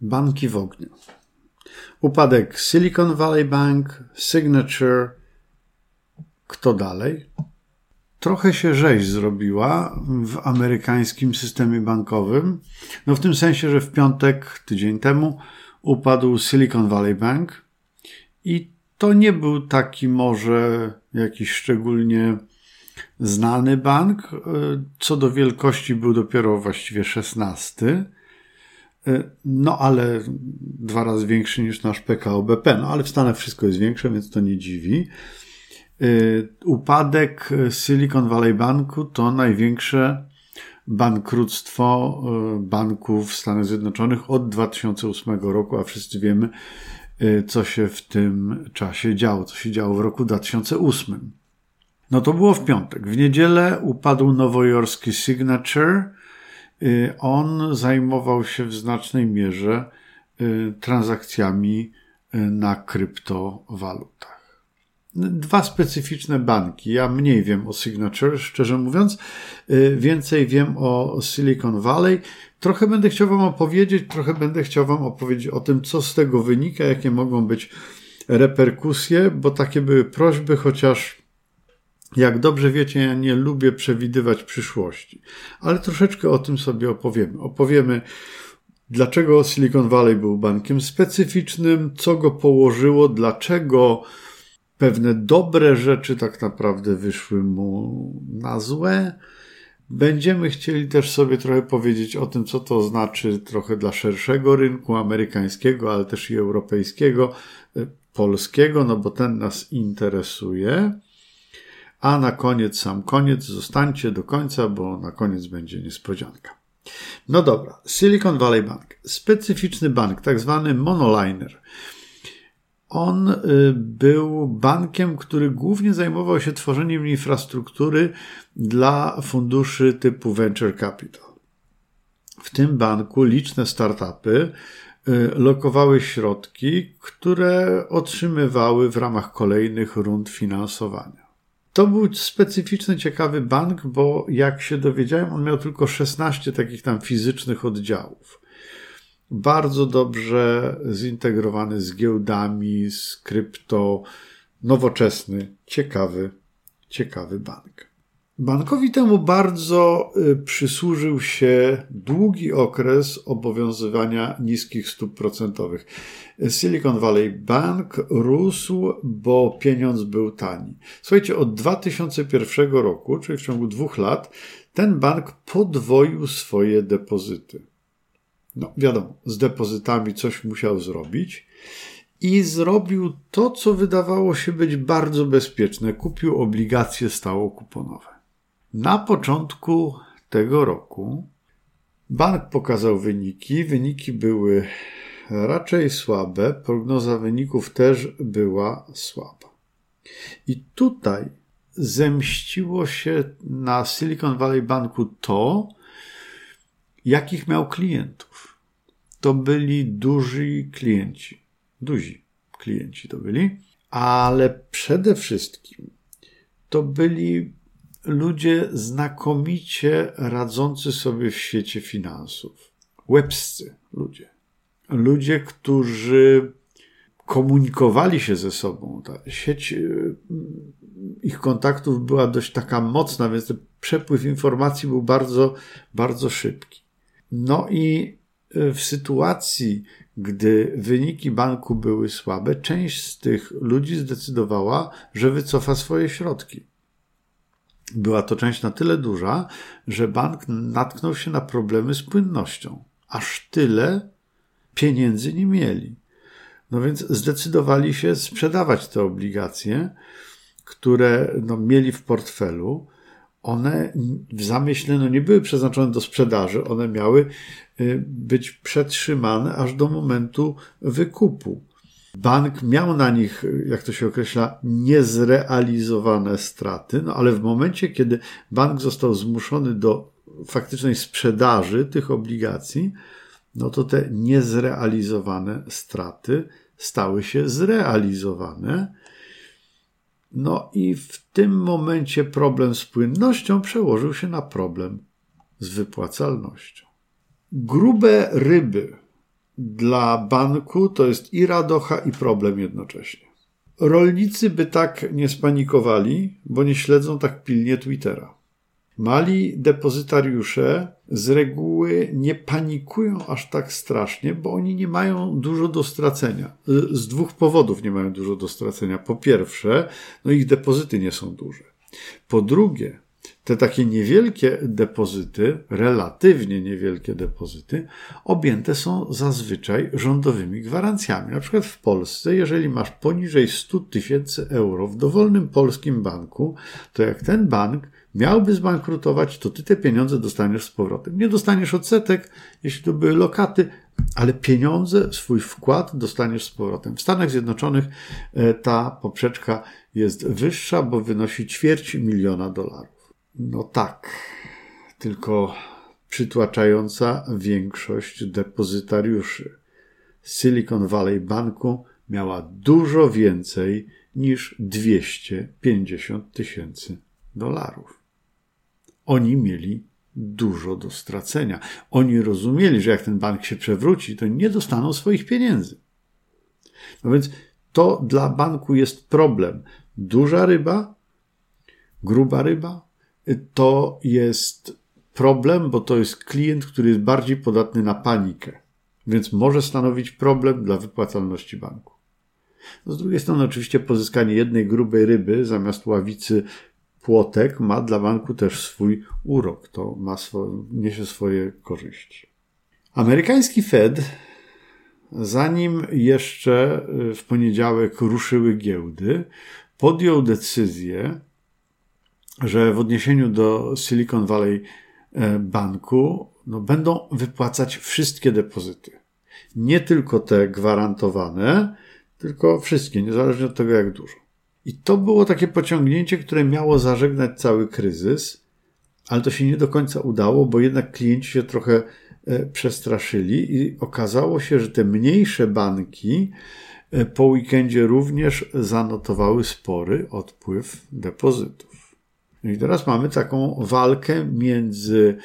Banki w ogniu. Upadek Silicon Valley Bank, Signature. Kto dalej? Trochę się rzeź zrobiła w amerykańskim systemie bankowym. No w tym sensie, że w piątek, tydzień temu, upadł Silicon Valley Bank i to nie był taki może jakiś szczególnie znany bank. Co do wielkości był dopiero właściwie szesnasty. No ale dwa razy większy niż nasz PKO BP. No ale w Stanach wszystko jest większe, więc to nie dziwi. Upadek Silicon Valley Banku to największe bankructwo banków w Stanach Zjednoczonych od 2008 roku, a wszyscy wiemy, co się w tym czasie działo, co się działo w roku 2008. No to było w piątek. W niedzielę upadł nowojorski Signature. Y, on zajmował się w znacznej mierze y, transakcjami y, na kryptowalutach. Dwa specyficzne banki. Ja mniej wiem o Signature, szczerze mówiąc. Więcej wiem o Silicon Valley. Trochę będę chciał Wam opowiedzieć, trochę będę chciał Wam opowiedzieć o tym, co z tego wynika, jakie mogą być reperkusje, bo takie były prośby, chociaż jak dobrze wiecie, ja nie lubię przewidywać przyszłości, ale troszeczkę o tym sobie opowiemy. Opowiemy, dlaczego Silicon Valley był bankiem specyficznym, co go położyło, dlaczego pewne dobre rzeczy tak naprawdę wyszły mu na złe. Będziemy chcieli też sobie trochę powiedzieć o tym, co to znaczy trochę dla szerszego rynku amerykańskiego, ale też i europejskiego, polskiego, no bo ten nas interesuje. A na koniec, sam koniec, zostańcie do końca, bo na koniec będzie niespodzianka. No dobra, Silicon Valley Bank. Specyficzny bank, tak zwany monoliner. On y, był bankiem, który głównie zajmował się tworzeniem infrastruktury dla funduszy typu venture capital. W tym banku liczne startupy y, lokowały środki, które otrzymywały w ramach kolejnych rund finansowania. To był specyficzny, ciekawy bank, bo jak się dowiedziałem, on miał tylko 16 takich tam fizycznych oddziałów. Bardzo dobrze zintegrowany z giełdami, z krypto, nowoczesny, ciekawy, ciekawy bank. Bankowi temu bardzo y, przysłużył się długi okres obowiązywania niskich stóp procentowych. Silicon Valley Bank rósł, bo pieniądz był tani. Słuchajcie, od 2001 roku, czyli w ciągu dwóch lat, ten bank podwoił swoje depozyty. No, wiadomo, z depozytami coś musiał zrobić i zrobił to, co wydawało się być bardzo bezpieczne. Kupił obligacje stałokuponowe. Na początku tego roku bank pokazał wyniki. Wyniki były raczej słabe, prognoza wyników też była słaba. I tutaj zemściło się na Silicon Valley Banku to, jakich miał klientów. To byli duzi klienci. Duzi klienci to byli, ale przede wszystkim to byli ludzie znakomicie radzący sobie w świecie finansów. Łebscy ludzie. Ludzie, którzy komunikowali się ze sobą. Ta sieć y, ich kontaktów była dość taka mocna, więc ten przepływ informacji był bardzo, bardzo szybki. No i y, w sytuacji, gdy wyniki banku były słabe, część z tych ludzi zdecydowała, że wycofa swoje środki była to część na tyle duża, że bank natknął się na problemy z płynnością. Aż tyle pieniędzy nie mieli. No więc zdecydowali się sprzedawać te obligacje, które no, mieli w portfelu. One w zamyśle no, nie były przeznaczone do sprzedaży, one miały y, być przetrzymane aż do momentu wykupu. Bank miał na nich, jak to się określa, niezrealizowane straty, no ale w momencie, kiedy bank został zmuszony do faktycznej sprzedaży tych obligacji, no to te niezrealizowane straty stały się zrealizowane. No i w tym momencie problem z płynnością przełożył się na problem z wypłacalnością. Grube ryby dla banku to jest i radocha, i problem jednocześnie. Rolnicy by tak nie spanikowali, bo nie śledzą tak pilnie Twittera. Mali depozytariusze z reguły nie panikują aż tak strasznie, bo oni nie mają dużo do stracenia. Z dwóch powodów nie mają dużo do stracenia. Po pierwsze, no ich depozyty nie są duże. Po drugie, te takie niewielkie depozyty, relatywnie niewielkie depozyty, objęte są zazwyczaj rządowymi gwarancjami. Na przykład w Polsce, jeżeli masz poniżej 100 tysięcy euro w dowolnym polskim banku, to jak ten bank miałby zbankrutować, to ty te pieniądze dostaniesz z powrotem. Nie dostaniesz odsetek, jeśli to były lokaty, ale pieniądze, swój wkład dostaniesz z powrotem. W Stanach Zjednoczonych e, ta poprzeczka jest wyższa, bo wynosi ćwierć miliona dolarów. No tak, tylko przytłaczająca większość depozytariuszy Silicon Valley Banku miała dużo więcej niż 250 tysięcy dolarów. Oni mieli dużo do stracenia. Oni rozumieli, że jak ten bank się przewróci, to nie dostaną swoich pieniędzy. No więc to dla banku jest problem. Duża ryba, gruba ryba, to jest problem, bo to jest klient, który jest bardziej podatny na panikę, więc może stanowić problem dla wypłacalności banku. No z drugiej strony, oczywiście, pozyskanie jednej grubej ryby zamiast ławicy płotek ma dla banku też swój urok, to ma swo, niesie swoje korzyści. Amerykański Fed, zanim jeszcze y, w poniedziałek ruszyły giełdy, podjął decyzję, że w odniesieniu do Silicon Valley e, Banku no, będą wypłacać wszystkie depozyty. Nie tylko te gwarantowane, tylko wszystkie, niezależnie od tego, jak dużo. I to było takie pociągnięcie, które miało zażegnać cały kryzys, ale to się nie do końca udało, bo jednak klienci się trochę e, przestraszyli i okazało się, że te mniejsze banki e, po weekendzie również zanotowały spory odpływ depozytów. I teraz mamy taką walkę między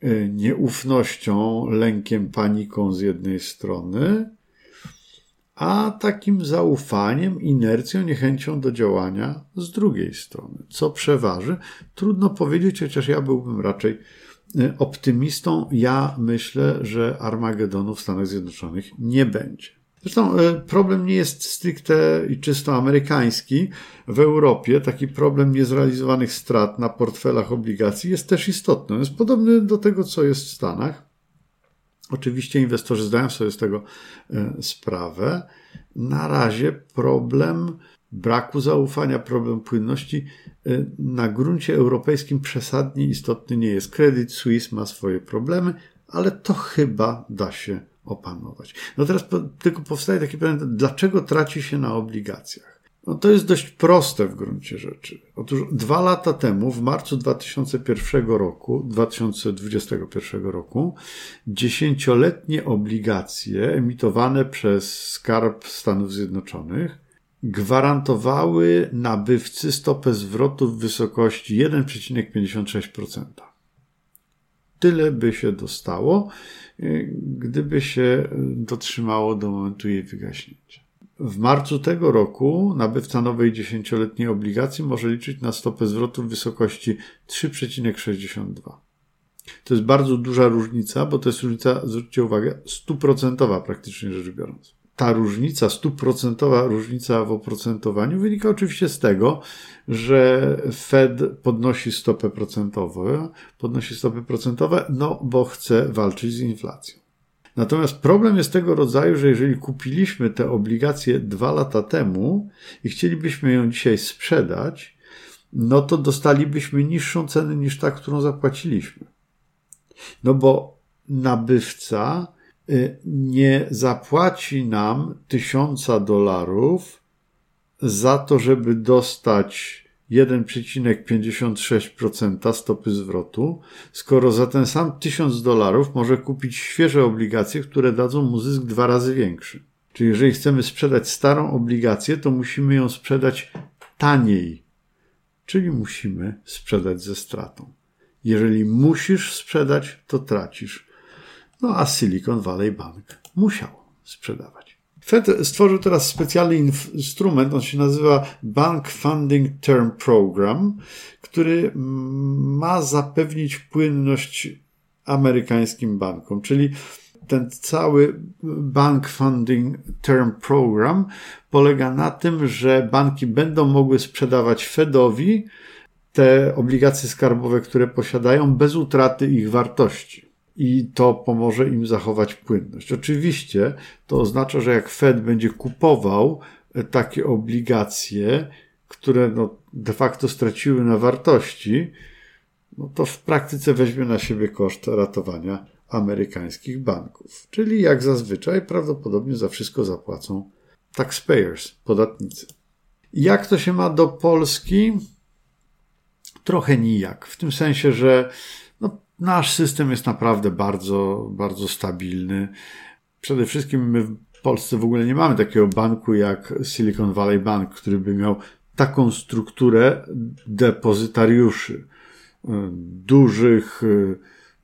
e, nieufnością, lękiem, paniką z jednej strony, a takim zaufaniem, inercją, niechęcią do działania z drugiej strony. Co przeważy? Trudno powiedzieć, chociaż ja byłbym raczej e, optymistą. Ja myślę, że Armagedonu w Stanach Zjednoczonych nie będzie. Zresztą e, problem nie jest stricte i czysto amerykański. W Europie taki problem niezrealizowanych strat na portfelach obligacji jest też istotny. Jest podobny do tego, co jest w Stanach. Oczywiście inwestorzy zdają sobie z tego e, sprawę. Na razie problem braku zaufania, problem płynności e, na gruncie europejskim przesadnie istotny nie jest. Credit Suisse ma swoje problemy, ale to chyba da się opanować. No teraz tylko powstaje takie pytanie, dlaczego traci się na obligacjach? No to jest dość proste w gruncie rzeczy. Otóż dwa lata temu, w marcu 2001 roku, 2021 roku, dziesięcioletnie obligacje emitowane przez Skarb Stanów Zjednoczonych gwarantowały nabywcy stopę zwrotu w wysokości 1,56%. Tyle by się dostało, gdyby się dotrzymało do momentu jej wygaśnięcia. W marcu tego roku nabywca nowej dziesięcioletniej obligacji może liczyć na stopę zwrotu w wysokości 3,62. To jest bardzo duża różnica, bo to jest różnica, zwróćcie uwagę, stuprocentowa praktycznie rzecz biorąc. Ta różnica, stuprocentowa różnica w oprocentowaniu wynika oczywiście z tego, że Fed podnosi stopę procentową, podnosi stopy procentowe, no bo chce walczyć z inflacją. Natomiast problem jest tego rodzaju, że jeżeli kupiliśmy te obligacje dwa lata temu i chcielibyśmy ją dzisiaj sprzedać, no to dostalibyśmy niższą cenę niż ta, którą zapłaciliśmy. No bo nabywca nie zapłaci nam tysiąca dolarów za to, żeby dostać 1,56% stopy zwrotu, skoro za ten sam 1000 dolarów może kupić świeże obligacje, które dadzą mu zysk dwa razy większy. Czyli jeżeli chcemy sprzedać starą obligację, to musimy ją sprzedać taniej, czyli musimy sprzedać ze stratą. Jeżeli musisz sprzedać, to tracisz. No a Silicon Valley Bank musiał sprzedawać. Fed stworzył teraz specjalny instrument, on się nazywa Bank Funding Term Program, który ma zapewnić płynność amerykańskim bankom, czyli ten cały Bank Funding Term Program polega na tym, że banki będą mogły sprzedawać Fedowi te obligacje skarbowe, które posiadają, bez utraty ich wartości. I to pomoże im zachować płynność. Oczywiście to oznacza, że jak Fed będzie kupował takie obligacje, które no de facto straciły na wartości, no to w praktyce weźmie na siebie koszt ratowania amerykańskich banków. Czyli jak zazwyczaj prawdopodobnie za wszystko zapłacą taxpayers, podatnicy. Jak to się ma do Polski? Trochę nijak. W tym sensie, że nasz system jest naprawdę bardzo, bardzo stabilny. Przede wszystkim my w Polsce w ogóle nie mamy takiego banku jak Silicon Valley Bank, który by miał taką strukturę depozytariuszy dużych,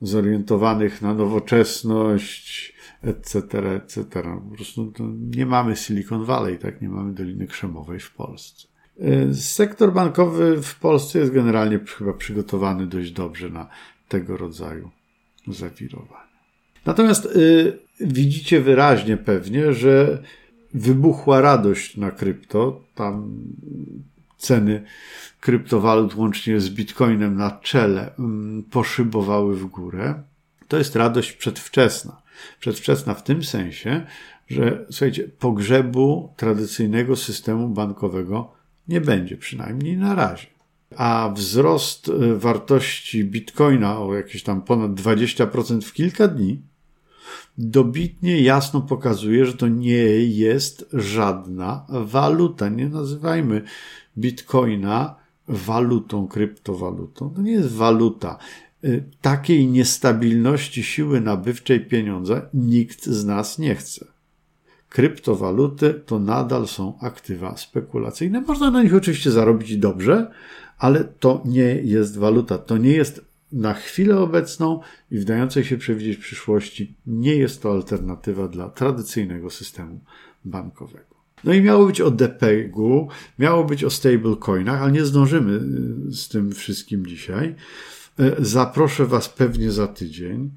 zorientowanych na nowoczesność, etc., etc. Po prostu nie mamy Silicon Valley, tak? Nie mamy Doliny Krzemowej w Polsce. Y, sektor bankowy w Polsce jest generalnie chyba przygotowany dość dobrze na tego rodzaju zawirowania. Natomiast y, widzicie wyraźnie pewnie, że wybuchła radość na krypto. Tam ceny kryptowalut łącznie z bitcoinem na czele mm, poszybowały w górę. To jest radość przedwczesna. Przedwczesna w tym sensie, że słuchajcie, pogrzebu tradycyjnego systemu bankowego nie będzie, przynajmniej na razie. A wzrost e, wartości bitcoina o jakieś tam ponad 20% w kilka dni dobitnie jasno pokazuje, że to nie jest żadna waluta. Nie nazywajmy bitcoina walutą, kryptowalutą. To nie jest waluta. Y, takiej niestabilności siły nabywczej pieniądza nikt z nas nie chce. Kryptowaluty to nadal są aktywa spekulacyjne. Można na nich oczywiście zarobić dobrze, ale to nie jest waluta. To nie jest na chwilę obecną i w dającej się przewidzieć przyszłości, nie jest to alternatywa dla tradycyjnego systemu bankowego. No i miało być o DPG-u, miało być o stablecoinach, ale nie zdążymy y, z tym wszystkim dzisiaj. Y, zaproszę Was pewnie za tydzień.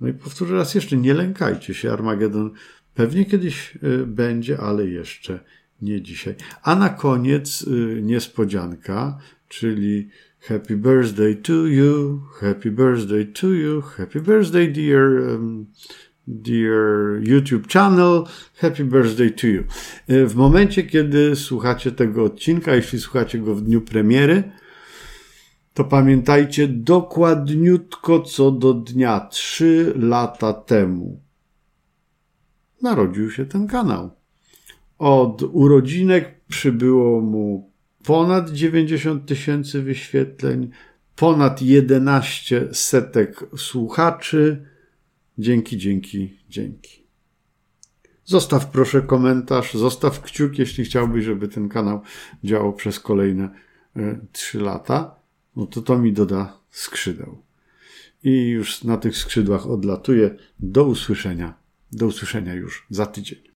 No i powtórzę raz jeszcze, nie lękajcie się, Armagedon pewnie kiedyś y, będzie, ale jeszcze nie dzisiaj. A na koniec niespodzianka, czyli Happy birthday to you, happy birthday to you, happy birthday dear um, dear YouTube channel, happy birthday to you. E, w momencie, kiedy słuchacie tego odcinka, jeśli słuchacie go w dniu premiery, to pamiętajcie dokładniutko co do dnia, trzy lata temu narodził się ten kanał. Od urodzinek przybyło mu ponad 90 tysięcy wyświetleń, ponad 11 setek słuchaczy, Dzięki, dzięki, dzięki. Zostaw proszę komentarz, zostaw kciuk, jeśli chciałbyś, żeby ten kanał działał przez kolejne y, 3 lata. No to to mi doda skrzydeł. I już na tych skrzydłach odlatuję. Do usłyszenia. Do usłyszenia już za tydzień.